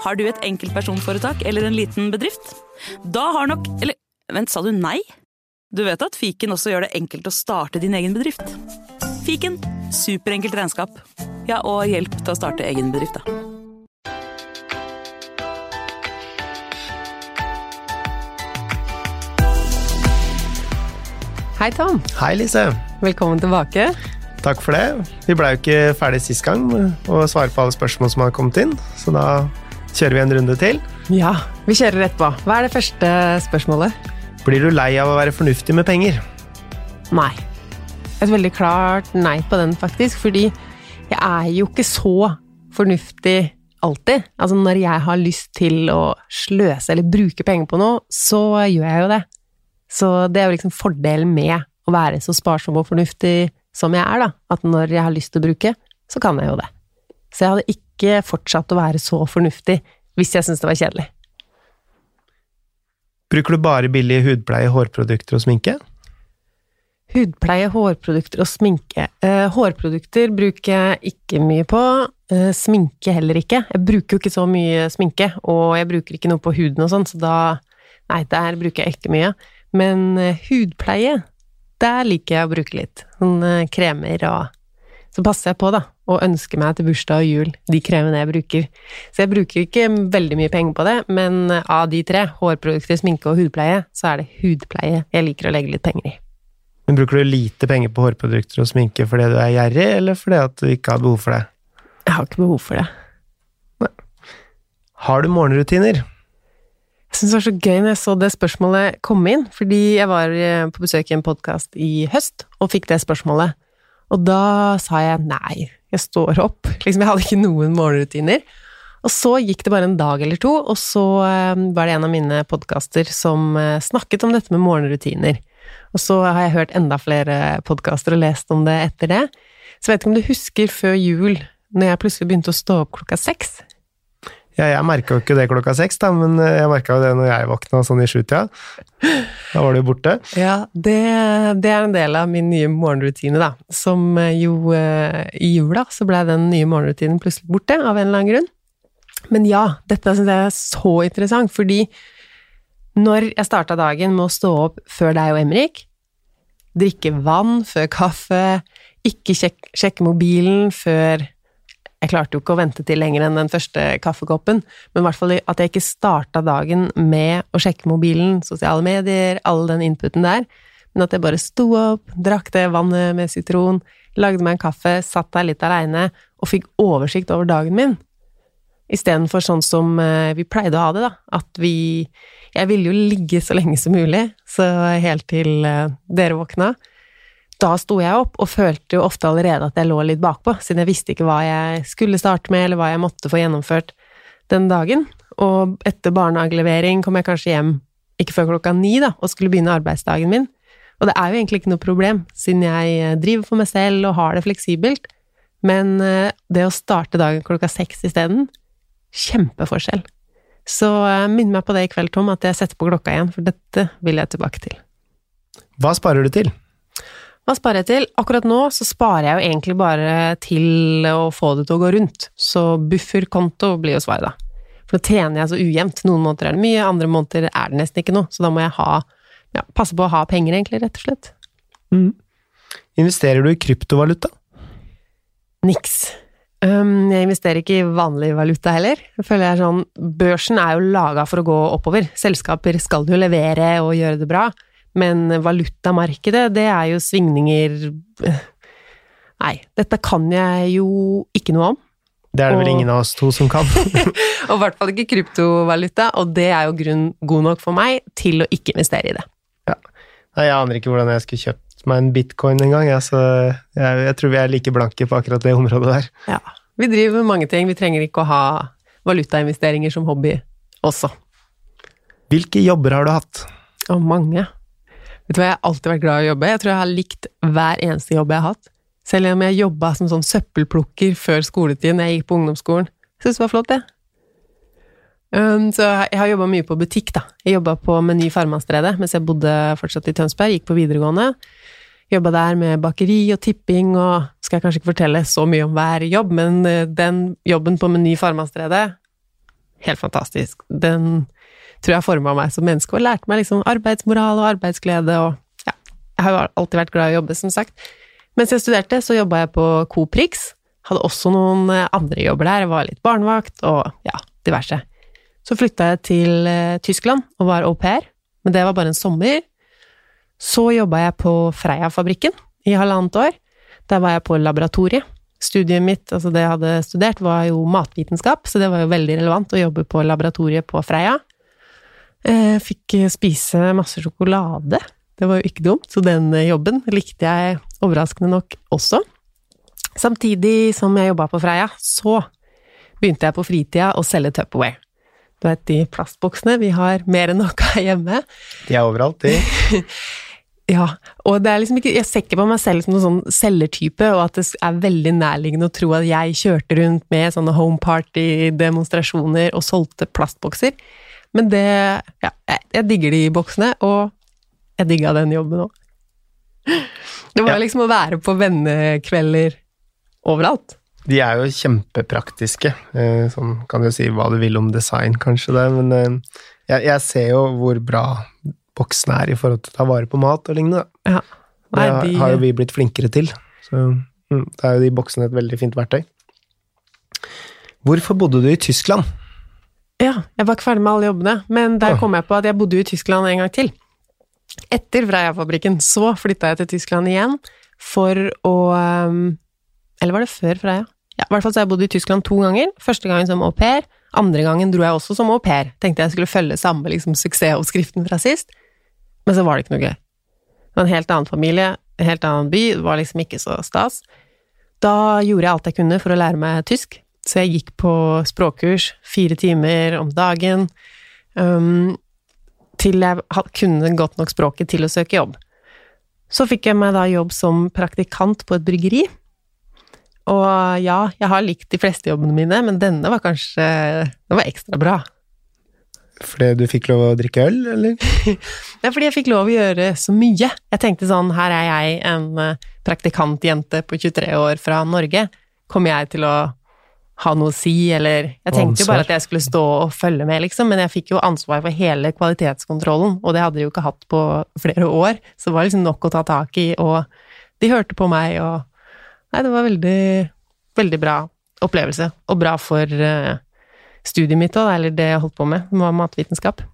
Har du et enkeltpersonforetak eller en liten bedrift? Da har nok Eller vent, sa du nei? Du vet at fiken også gjør det enkelt å starte din egen bedrift? Fiken superenkelt regnskap. Ja, og hjelp til å starte egen bedrift, da. Hei, Tom. Hei, Lise. Velkommen tilbake. Takk for det. Vi blei jo ikke ferdig sist gang med å svare på alle spørsmål som har kommet inn, så da kjører vi en runde til. Ja, vi kjører rett på. Hva er det første spørsmålet? Blir du lei av å være fornuftig med penger? Nei. Et veldig klart nei på den, faktisk, fordi jeg er jo ikke så fornuftig alltid. Altså, når jeg har lyst til å sløse eller bruke penger på noe, så gjør jeg jo det. Så det er jo liksom fordelen med å være så sparsom og fornuftig som jeg er, da. At når jeg har lyst til å bruke, så kan jeg jo det. Så jeg hadde ikke fortsatt å være så fornuftig hvis jeg syntes det var kjedelig. Bruker du bare billig hudpleie, hårprodukter og sminke? Hudpleie, hårprodukter og sminke. Eh, hårprodukter bruker jeg ikke mye på. Eh, sminke heller ikke. Jeg bruker jo ikke så mye sminke, og jeg bruker ikke noe på huden og sånn, så da Nei, der bruker jeg ikke mye. Men eh, hudpleie, der liker jeg å bruke litt. Sånn kremer og Så passer jeg på, da, og ønsker meg til bursdag og jul de kremene jeg bruker. Så jeg bruker ikke veldig mye penger på det, men av de tre, hårprodukter, sminke og hudpleie, så er det hudpleie jeg liker å legge litt penger i. Men Bruker du lite penger på hårprodukter og sminke fordi du er gjerrig, eller fordi at du ikke har behov for det? Jeg har ikke behov for det. Har du morgenrutiner? Jeg syns det var så gøy når jeg så det spørsmålet komme inn, fordi jeg var eh, på besøk i en podkast i høst og fikk det spørsmålet. Og da sa jeg nei, jeg står opp. Liksom, jeg hadde ikke noen morgenrutiner. Og så gikk det bare en dag eller to, og så eh, var det en av mine podkaster som eh, snakket om dette med morgenrutiner. Og så har jeg hørt enda flere podkaster og lest om det etter det. Så jeg vet ikke om du husker før jul, når jeg plutselig begynte å stå opp klokka seks? Ja, jeg merka jo ikke det klokka seks, da, men eh, jeg merka jo det når jeg våkna sånn i sjutida. Da var du borte. Ja, det, det, er en del av min nye morgenrutine, da. Som eh, jo eh, I jula så ble den nye morgenrutinen plutselig borte, av en eller annen grunn. Men ja, dette syns jeg er så interessant, fordi når jeg starta dagen med å stå opp før deg og Emrik, drikke vann før kaffe, ikke sjekke mobilen før jeg klarte jo ikke å vente til lenger enn den første kaffekoppen, men i hvert fall at jeg ikke starta dagen med å sjekke mobilen, sosiale medier, all den inputen der, men at jeg bare sto opp, drakk det vannet med sitron, lagde meg en kaffe, satt der litt aleine og fikk oversikt over dagen min. Istedenfor sånn som eh, vi pleide å ha det, da, at vi Jeg ville jo ligge så lenge som mulig, så helt til eh, dere våkna da sto jeg opp og følte jo ofte allerede at jeg lå litt bakpå, siden jeg visste ikke hva jeg skulle starte med, eller hva jeg måtte få gjennomført den dagen. Og etter barnehagelevering kom jeg kanskje hjem ikke før klokka ni, da, og skulle begynne arbeidsdagen min. Og det er jo egentlig ikke noe problem, siden jeg eh, driver for meg selv og har det fleksibelt. Men eh, det å starte dagen klokka seks isteden, kjempeforskjell. Så eh, minn meg på det i kveld, Tom, at jeg setter på klokka igjen, for dette vil jeg tilbake til. Hva sparer du til? Hva sparer jeg til? Akkurat nå så sparer jeg jo egentlig bare til å få det til å gå rundt, så bufferkonto blir jo svaret, da. For da tjener jeg så ujevnt. Noen måneder er det mye, andre måneder er det nesten ikke noe, så da må jeg ha ja, passe på å ha penger, egentlig, rett og slett. Mm. Investerer du i kryptovaluta? Niks. Um, jeg investerer ikke i vanlig valuta heller. Jeg føler jeg er sånn, Børsen er jo laga for å gå oppover. Selskaper skal jo levere og gjøre det bra. Men valutamarkedet, det er jo svingninger Nei, dette kan jeg jo ikke noe om. Det er det og, vel ingen av oss to som kan. og i hvert fall ikke kryptovaluta, og det er jo grunn god nok for meg til å ikke investere i det. Ja. Nei, jeg aner ikke hvordan jeg skulle kjøpt meg en bitcoin en gang, jeg, så jeg, jeg, tror vi er like blanke på akkurat det området der. Ja. Vi driver med mange ting, vi trenger ikke å ha valutainvesteringer som hobby også. Hvilke jobber har du hatt? Å, mange. Vet du hva, jeg har alltid vært glad i å jobbe. Jeg tror jeg har likt hver eneste jobb jeg har hatt. Selv om jeg jobba som sånn søppelplukker før skoletid når jeg gikk på ungdomsskolen. Jeg syntes det var flott, det. Um, så jeg har jobba mye på butikk, da. Jeg jobba på Meny Farmastredet mens jeg bodde fortsatt i Tønsberg, gikk på videregående. Jobba der med bakeri og tipping, og skal jeg kanskje ikke fortelle så mye om hver jobb, men uh, den jobben på Meny Farmastredet helt fantastisk. Den tror jeg forma meg som menneske, og lærte meg liksom arbeidsmoral og arbeidsglede og ja, jeg har jo alltid vært glad i å jobbe, som sagt. Mens jeg studerte, så jobba jeg på Coprix. Hadde også noen eh, andre jobber der, jeg var litt barnevakt og ja, diverse. Så flytta jeg til eh, Tyskland og var au pair, men det var bare en sommer. Så jobba jeg på Freia-fabrikken i halvannet år. Der var jeg på laboratoriet. Studiet mitt, altså det jeg hadde studert, var jo matvitenskap, så det var jo veldig relevant å jobbe på laboratoriet på Freia. Jeg eh, fikk spise masse sjokolade. Det var jo ikke dumt, så den jobben likte jeg overraskende nok også. Samtidig som jeg jobba på Freia, så begynte jeg på fritida å selge Tupperware. Du vet de plastboksene, vi har mer enn nok av hjemme. De er overalt, de. ja, og det er liksom ikke Jeg ser ikke på meg selv som noen sånn selgertype, og at det er veldig nærliggende å tro at jeg kjørte rundt med sånne home party-demonstrasjoner og solgte plastbokser. Men det Ja, jeg, digger de boksene, og jeg digga den jobben òg. Det var ja. liksom å være på vennekvelder overalt. De er jo kjempepraktiske. Sånn kan du si hva du vil om design, kanskje, det, men eh, jeg, jeg ser jo hvor bra boksene er i forhold til å ta vare på mat og lignende. Ja. Nei, det har jo vi blitt flinkere til. Så mm, da er jo de boksene et veldig fint verktøy. Hvorfor bodde du i Tyskland? Ja, jeg var ikke ferdig med alle jobbene, men der kom jeg på at jeg bodde jo i Tyskland en gang til. Etter Freia-fabrikken så flytta jeg til Tyskland igjen for å um, eller var det før Freia? Ja, i hvert fall så har jeg bodd i Tyskland to ganger. Første gangen som au pair. Andre gangen dro jeg også som au pair. Tenkte jeg skulle følge samme liksom, suksessoppskriften fra sist. Men så var det ikke noe gøy. Det var en helt annen familie, en helt annen by, det var liksom ikke så stas. Da gjorde jeg alt jeg kunne for å lære meg tysk, så jeg gikk på språkkurs fire timer om dagen um, til jeg kunne godt nok språket til å søke jobb. Så fikk jeg meg da jobb som praktikant på et bryggeri, og ja, jeg har likt de fleste jobbene mine, men denne var kanskje Den var ekstra bra. Fordi du fikk lov å drikke øl, eller? Er fordi jeg fikk lov å gjøre så mye. Jeg tenkte sånn, her er jeg, en eh, praktikantjente på 23 år fra Norge. Kommer jeg til å ha noe å si, eller Jeg tenkte jo bare at jeg skulle stå og følge med, liksom, men jeg fikk jo ansvar for hele kvalitetskontrollen, og det hadde de jo ikke hatt på flere år, så det var liksom nok å ta tak i, og de hørte på meg, og Nei, det var veldig, veldig bra opplevelse, og bra for uh, studiet mitt òg, eller det jeg holdt på med, med matvitenskap.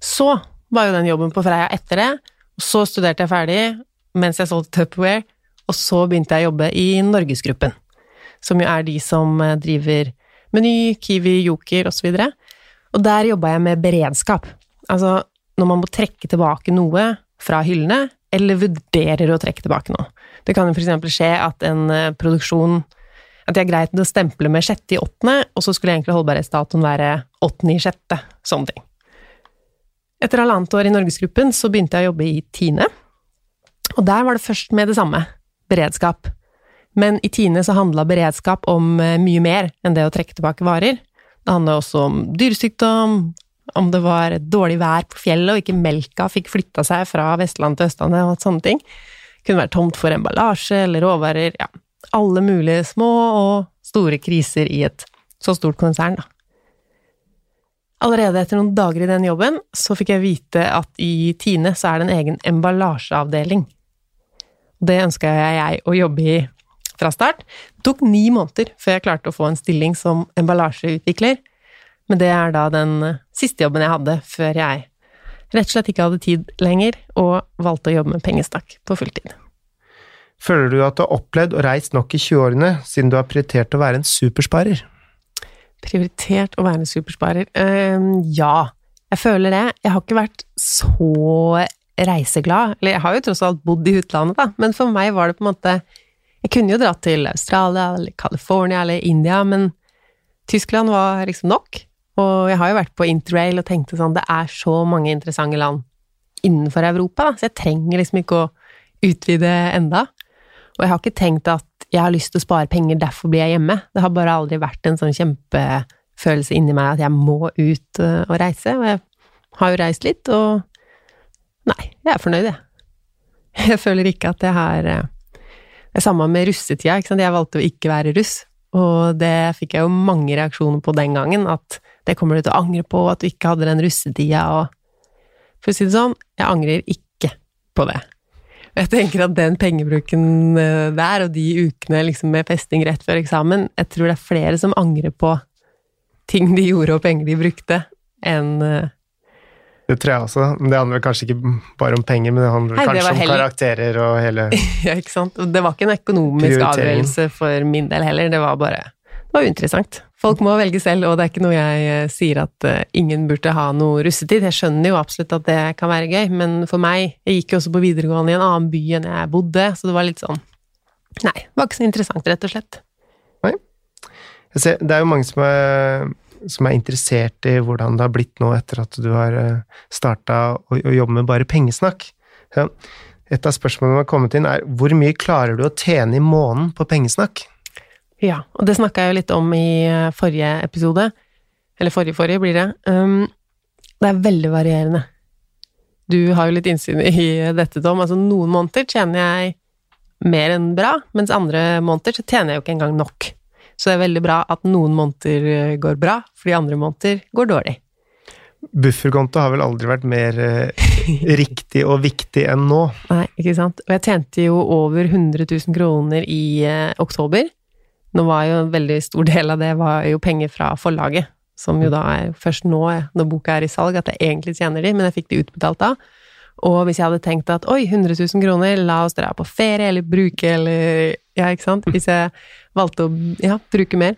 Så var jo den jobben på Freia etter det, og så studerte jeg ferdig mens jeg solgte Tupperware, og så begynte jeg å jobbe i Norgesgruppen, som jo er de som eh, driver Meny, Kiwi, Joker osv. Og, så og der jobba jeg med beredskap. Altså når man må trekke tilbake noe fra hyllene, eller vurderer å trekke tilbake noe. Det kan jo f.eks. skje at en eh, produksjon At jeg greit å stemple med sjette i åttende, og så skulle egentlig holdbarhetsdatoen være åttende i sjette. Sånne ting. Etter halvannet år i Norgesgruppen så begynte jeg å jobbe i Tine. Og der var det først med det samme beredskap. Men i Tine så handla beredskap om eh, mye mer enn det å trekke tilbake varer. Det handla også om dyresykdom, om det var dårlig vær på fjellet og ikke melka fikk flytta seg fra Vestland til Østlandet og sånne ting Det kunne vært tomt for emballasje eller råvarer, ja, alle mulige små og store kriser i et så stort konsern, da. Allerede etter noen dager i den jobben, så fikk jeg vite at i Tine så er det en egen emballasjeavdeling. Det ønska jeg å jobbe i fra start. Det tok ni måneder før jeg klarte å få en stilling som emballasjeutvikler, men det er da den siste jobben jeg hadde før jeg rett og slett ikke hadde tid lenger, og valgte å jobbe med pengestakk på fulltid. Føler du at du har opplevd og reist nok i 20-årene, siden du har prioritert å være en supersparer? Prioritert å være en supersparer? Uh, ja, jeg føler det. Jeg har ikke vært så reiseglad. Eller jeg har jo tross alt bodd i utlandet, da, men for meg var det på en måte Jeg kunne jo dratt til Australia eller California eller India, men Tyskland var liksom nok. Og jeg har jo vært på interrail og tenkte sånn, det er så mange interessante land innenfor Europa, da, så jeg trenger liksom ikke å utvide enda. Og jeg har ikke tenkt at jeg har lyst til å spare penger, derfor blir jeg hjemme. Det har bare aldri vært en sånn kjempefølelse inni meg at jeg må ut eh, og reise. Og jeg har jo reist litt, og nei, jeg er fornøyd, jeg. Jeg føler ikke at jeg har eh, samme med russetida. Jeg valgte å ikke være russ, og det fikk jeg jo mange reaksjoner på den gangen, at det kommer du til å angre på, at du ikke hadde den russetida og For å si det sånn, jeg angrer ikke på det. Jeg tenker at den pengebruken eh, der, og de ukene liksom med festing rett før eksamen, jeg tror det er flere som angrer på ting de gjorde og penger de brukte, enn eh, Det tror jeg også. Men det handler kanskje ikke bare om penger, men det handler Hei, det kanskje om heller- karakterer og hele Ja, ikke sant. Det var ikke en økonomisk avgjørelse for min del heller, det var bare Det var uinteressant. Folk må velge selv, og det er ikke noe jeg eh, sier at eh, ingen burde ha noe russetid. Jeg skjønner jo absolutt at det kan være gøy, men for meg Jeg gikk jo også på videregående i en annen by enn jeg bodde, så det var litt sånn Nei, det var ikke så interessant, rett og slett. Jeg ser, det er jo mange som er, som er interessert i hvordan det har blitt nå etter at du har starta å, å jobbe med bare pengesnakk. Ja. Et av spørsmålene som har kommet inn, er hvor mye klarer du å tjene i måneden på pengesnakk? Ja, og det snakka jeg jo litt om i eh, forrige episode. Eller forrige forrige, blir det. Um, det er veldig varierende. Du har jo litt innsyn i dette, Tom. Altså, noen måneder tjener jeg mer enn bra, mens andre måneder så tjener jeg jo ikke engang nok. Så det er veldig bra at noen måneder eh, går bra, fordi andre måneder går dårlig. Bufferkonto har vel aldri vært mer eh, riktig og viktig enn nå. Nei, ikke sant. Og jeg tjente jo over 100 000 kroner i eh, oktober. Nå var jo en veldig stor del av det var jo penger fra forlaget, som jo da er først nå, eh, når boka er i salg, at jeg egentlig tjener de, men jeg fikk de utbetalt da. Og hvis jeg hadde tenkt at oi, 100 000 kroner, la oss dra på ferie eller bruke eller Ja, ikke sant? Hvis jeg valgte å ja, bruke mer,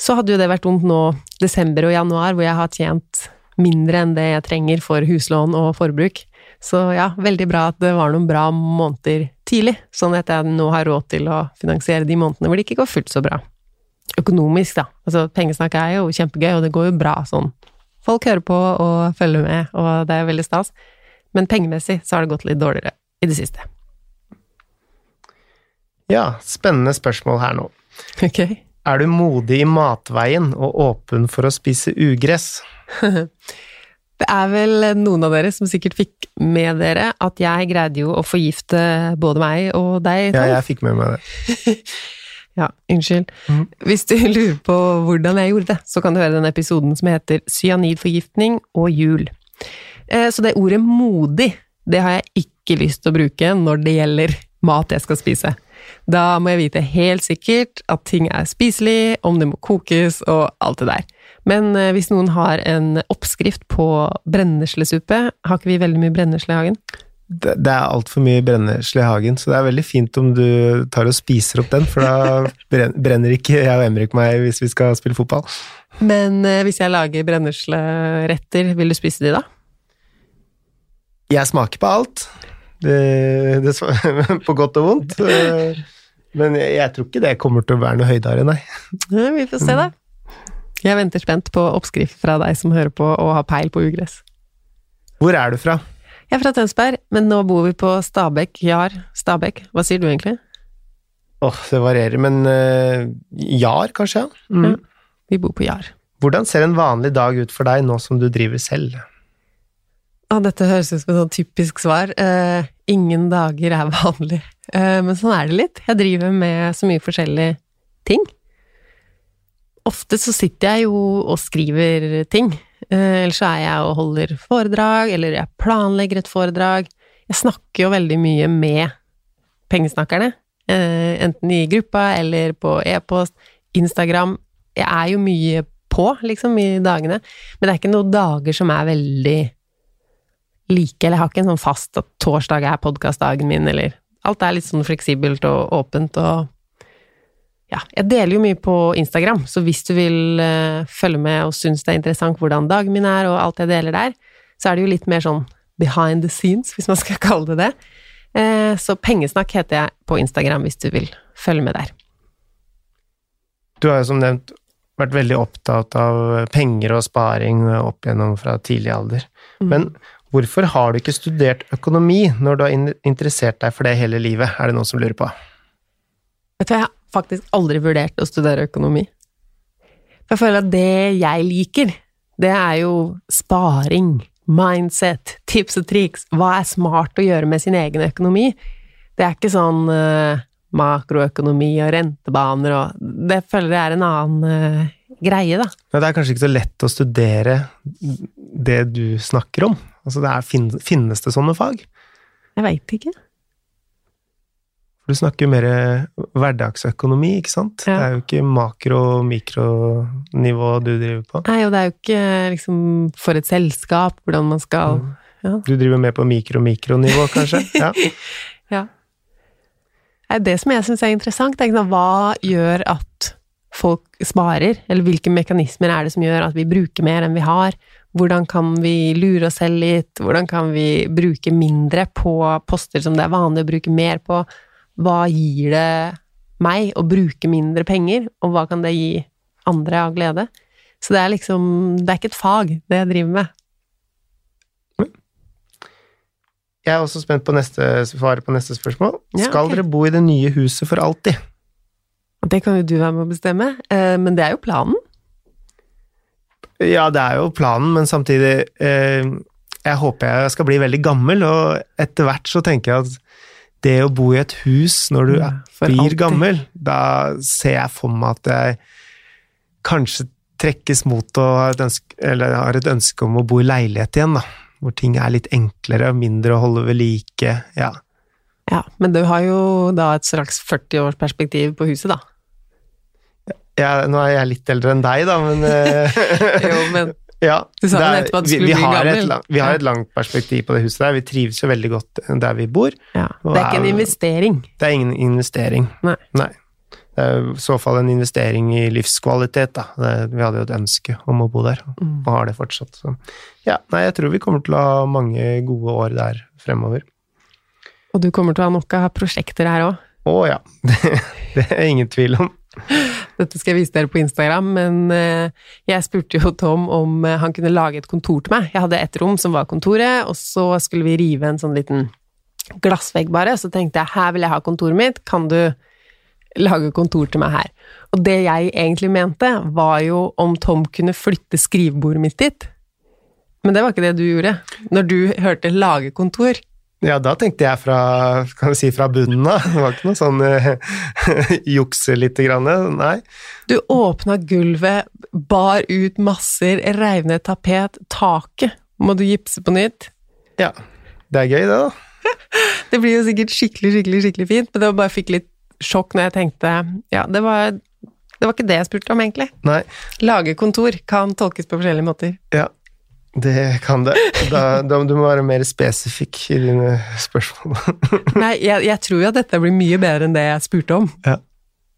så hadde jo det vært vondt nå desember og januar, hvor jeg har tjent mindre enn det jeg trenger for huslån og forbruk. Så ja, veldig bra at det var noen bra måneder tidlig, sånn at jeg nå har råd til å finansiere de månedene hvor det ikke går fullt så bra. Økonomisk, da. Altså, pengesnakk er jo kjempegøy, og det går jo bra sånn. Folk hører på og følger med, og det er veldig stas. Men pengemessig så har det gått litt dårligere i det siste. Ja, spennende spørsmål her nå. Ok. Er du modig i matveien og åpen for å spise ugress? Det er vel noen av dere som sikkert fikk med dere at jeg greide jo å forgifte både meg og deg, Ja, jeg fikk med meg det. Ja, unnskyld. Mhm. Hvis du lurer på hvordan jeg gjorde det, så kan du høre den episoden som heter Cyanidforgiftning og jul. Eh, Så det ordet modig, det har jeg ikke lyst til å bruke når det gjelder mat jeg skal spise. Da må jeg vite helt sikkert at ting er spiselig, om det må kokes og alt det der. Men eh, hvis noen har en oppskrift på brenneslesuppe, har ikke vi veldig mye brennesle i hagen? Det, det er altfor mye brennesle i hagen, så det er veldig fint om du tar og spiser opp den, for da brenner ikke jeg og Emrik meg hvis vi skal spille fotball. Men eh, hvis jeg lager brennesleretter, vil du spise de da? Jeg smaker på alt, det, det, på godt og vondt. eh, Men jeg, jeg tror ikke det kommer til å være noe høydere, nei. Ja, vi får se, da. Jeg venter spent på oppskrift fra deg som hører på og har peil på ugress. Hvor er du fra? Jeg er fra Tønsberg, men nå bor vi på Stabekk. Jar. Stabekk. Hva sier du egentlig? Åh, det varierer, men uh, Jar, kanskje? Mm. Ja. Vi bor på Jar. Hvordan ser en vanlig dag ut for deg nå som du driver selv? Å, dette høres ut som et sånn typisk svar. Eh, ingen dager er vanlig. Eh, men sånn er det litt. Jeg driver med så mye forskjellige ting. Ofte så sitter jeg jo og skriver ting. Eh, eller så er jeg og holder foredrag, eller jeg planlegger et foredrag. Jeg snakker jo veldig mye med pengesnakkerne. Enten i gruppa eller på e-post, Instagram. Jeg er jo mye på, liksom, i dagene. Men det er ikke noen dager som er veldig like, eller jeg har ikke en sånn fast at torsdag er podkastdagen min, eller Alt er litt sånn fleksibelt og åpent og Ja, jeg deler jo mye på Instagram, så hvis du vil uh, følge med og synes det er interessant hvordan dagen min er, og alt jeg deler der, så er det jo litt mer sånn behind the scenes, hvis man skal kalle det det. Uh, så Pengesnakk heter jeg på Instagram, hvis du vil følge med der. Du har jo som nevnt vært veldig opptatt av penger og sparing opp gjennom fra tidlig alder. Men hvorfor har du ikke studert økonomi når du har interessert deg for det hele livet, er det noen som lurer på. Vet du jeg har faktisk aldri vurdert å studere økonomi. For jeg føler at det jeg liker, det er jo sparing, mindset, tips og triks, hva er smart å gjøre med sin egen økonomi? Det er ikke sånn uh, makroøkonomi og rentebaner og Det føler jeg er en annen uh, greie, da. Men det er kanskje ikke så lett å studere det du snakker om. Altså, det er, fin- finnes det sånne fag? Jeg veit ikke. For du snakker jo mer hverdagsøkonomi, ikke sant? Ja. Det er jo ikke makro- og mikronivå du driver på. Nei, og det er jo ikke liksom for et selskap hvordan man skal Mm. Ja. Du driver mer på mikro-mikronivå, kanskje? Ja. Ja. Det er det som jeg syns er interessant. Det er ikke hva gjør at folk sparer? Eller hvilke mekanismer er det som gjør at vi bruker mer enn vi har? Hvordan kan vi lure oss selv litt? Hvordan kan vi bruke mindre på poster som det er vanlig å bruke mer på? Hva gir det meg å bruke mindre penger, og hva kan det gi andre av glede? Så det er liksom Det er ikke et fag, det jeg driver med. Jeg er også spent på neste svaret på neste spørsmål. Ja, Skal ok. dere bo i det nye huset for alltid? Det kan jo du være med å bestemme, eh, men det er jo planen. Ja, det er jo planen, men samtidig eh, Jeg håper jeg skal bli veldig gammel, og etter hvert så tenker jeg at det å bo i et hus når du Ja, blir alltid. gammel, da ser jeg for meg at jeg kanskje trekkes mot å ha et ønske, eller har et ønske om å bo i leilighet igjen, da. Hvor ting er litt enklere, mindre å holde ved like. Ja. Ja, men du har jo da et slags 40-årsperspektiv på huset, da. Jeg, nå er jeg litt eldre enn deg, da, men eh, Jo, men Ja, Du sa det er- nettopp at du vi- skulle vi bli har gammel. Lang- vi har et langt perspektiv på det huset der. Vi trives jo veldig godt der vi bor. ja, det er ikke en investering. Det er ingen investering. Nei. Det er i så fall en investering i livskvalitet, da. Det, vi hadde jo et ønske om å bo der, Mm. og har det fortsatt. Så ja, nei, jeg tror vi kommer til å ha mange gode år der fremover. Og du kommer til å ha nok av prosjekter her òg. Å ja, det, det er ingen tvil om. Dette skal jeg vise dere på Instagram, men eh, jeg spurte jo Tom om eh, han kunne lage et kontor til meg. Jeg hadde ett rom som var kontoret, og så skulle vi rive en sånn liten glassvegg bare, så tenkte jeg her vil jeg ha kontoret mitt, kan du lage kontor til meg her? Og det jeg egentlig mente, var jo om Tom kunne flytte skrivebordet mitt dit. Men det var ikke det du gjorde. Når du hørte 'lage kontor', Ja, da tenkte jeg fra, kan vi si, fra bunnen av. Det var ikke noe sånn uh, jukse lite grann. Nei. Du åpna gulvet, bar ut masser, reiv ned tapet, taket må du gipse på nytt. Ja. Det er gøy, det, da. Det blir jo sikkert skikkelig, skikkelig, skikkelig fint, men det var bare fikk litt sjokk når jeg tenkte Ja, det var, det var ikke det jeg spurte om, egentlig. Nei. Lage kontor kan tolkes på forskjellige måter. Ja, det kan det. Da, da du må være mer spesifikk i dine spørsmål. Nei, jeg, jeg tror jo at dette blir mye bedre enn det jeg spurte om. Ja.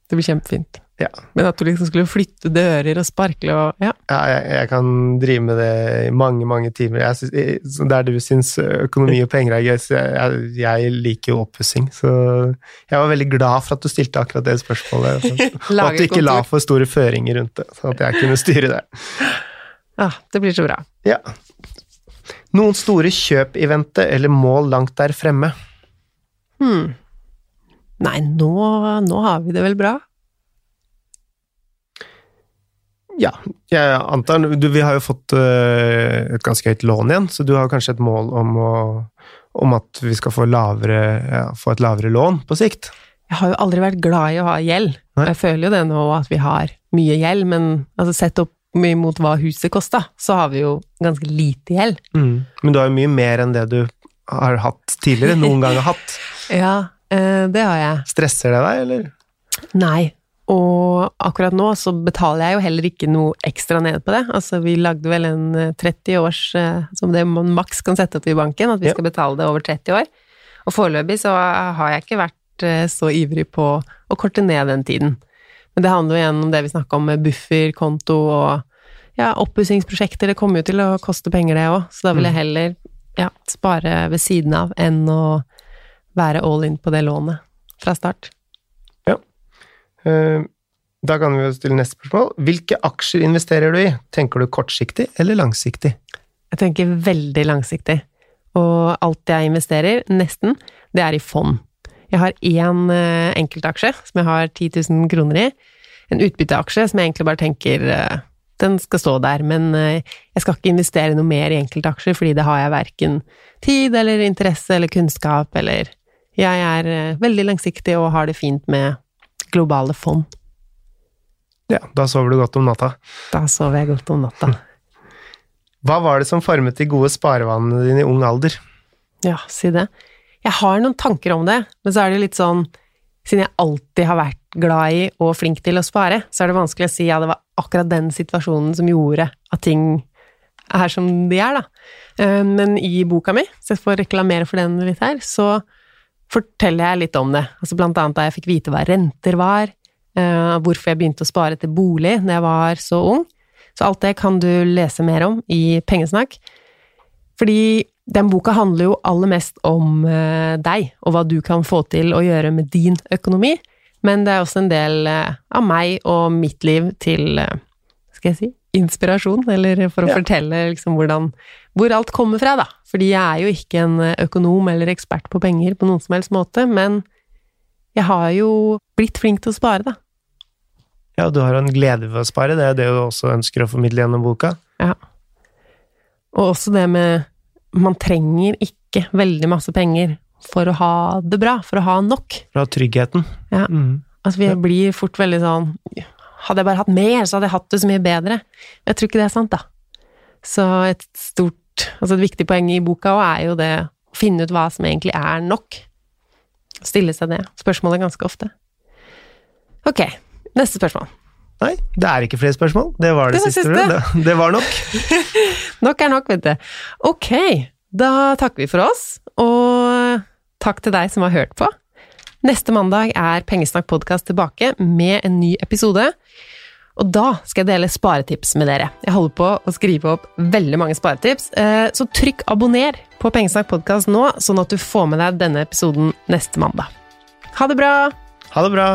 Det blir kjempefint. Ja. Men at du liksom skulle flytte dører og sparkle og Ja. Ja, jeg, jeg kan drive med det i mange, mange timer. Jeg synes, jeg- der du syns økonomi og penger er gøy, så jeg, jeg liker jo oppussing. Så jeg var veldig glad for at du stilte akkurat det spørsmålet. Og at du ikke la for store føringer rundt det, så at jeg kunne styre det. Ah, det blir så bra. Ja. Noen store kjøp i vente, eller mål langt der fremme? Hmm. Nei, nå, nå har vi det vel bra? Ja, jeg antar du, Vi har jo fått øh, et ganske høyt lån igjen, så du har kanskje et mål om, å, om at vi skal få, lavere, ja, få et lavere lån på sikt? Jeg har jo aldri vært glad i å ha gjeld. Nei. Jeg føler jo det nå at vi har mye gjeld, men altså, sett opp mye mot hva huset kosta, så har vi jo ganske lite gjeld. Men du har jo mye mer enn det du har hatt tidligere, noen gang har hatt. Ja, eh, det har jeg. Stresser det deg, eller? Nei. Og akkurat nå så betaler jeg jo heller ikke noe ekstra ned på det. Altså, vi lagde vel en eh, 30 års eh, som det man maks kan sette opp i banken, at vi skal betale det over 30 år. Og foreløpig så har jeg ikke vært eh, så ivrig på å korte ned den tiden. Men det handler jo igjen om det vi snakka om med buffer, konto og ja, oppussingsprosjekter. Det kommer jo til å koste penger, det òg, så da vil jeg heller ja, spare ved siden av enn å være all in på det lånet fra start. Ja. Da kan vi jo stille neste spørsmål. Hvilke aksjer investerer du i? Tenker du kortsiktig eller langsiktig? Jeg tenker veldig langsiktig. Og alt jeg investerer, nesten, det er i fond. Jeg har én eh, enkeltaksje som jeg har 10 000 kroner i. En utbytteaksje som jeg egentlig bare tenker eh, den skal stå der, men eh, jeg skal ikke investere noe mer i enkeltaksjer, fordi det har jeg verken tid eller interesse eller kunnskap eller Jeg er veldig langsiktig og har det fint med globale fond. Ja, da sover du godt om natta. Da sover jeg godt om natta. Hva var det som formet de gode sparevanene dine i ung alder? Ja, si det. Jeg har noen tanker om det, men så er det litt sånn Siden jeg alltid har vært glad i og flink til å spare, så er det vanskelig å si ja, det var akkurat den situasjonen som gjorde at ting er som de er, da. Eh, men i boka mi, så jeg får reklamere for den litt her, så forteller jeg litt om det. Altså blant annet da jeg fikk vite hva renter var, eh, hvorfor jeg begynte å spare til bolig da jeg var så ung. Så alt det kan du lese mer om i Pengesnakk. Fordi den boka handler jo aller mest om eh, deg, og hva du kan få til å gjøre med din økonomi. Men det er også en del eh, av meg og mitt liv til eh, Skal jeg si inspirasjon, eller for å Ja. fortelle liksom hvordan Hvor alt kommer fra, da. Fordi jeg er jo ikke en økonom eller ekspert på penger på noen som helst måte, men jeg har jo blitt flink til å spare, da. Ja, du har en glede ved å spare, det er det du også ønsker å formidle gjennom boka. Ja. Og også det med Man trenger ikke veldig masse penger for å ha det bra, for å ha nok. For å ha tryggheten. Ja. Mm. Altså, vi blir fort veldig sånn Hadde jeg bare hatt mer, så hadde jeg hatt det så mye bedre. Jeg tror ikke det er sant, da. Så et stort Altså, et viktig poeng i boka òg er jo det å finne ut hva som egentlig er nok. Stille seg det spørsmålet ganske ofte. Ok, neste spørsmål. Nei, det er ikke flere spørsmål. Det var det, Det var siste. siste. Det, det var nok. Nok er nok, vet du. Ok, da takker vi for oss, og takk til deg som har hørt på. Neste mandag er Pengesnakk podkast tilbake med en ny episode. Og da skal jeg dele sparetips med dere. Jeg holder på å skrive opp veldig mange sparetips, eh, så trykk abonner på Pengesnakk podkast nå, sånn at du får med deg denne episoden neste mandag. Ha det bra! Ha det bra.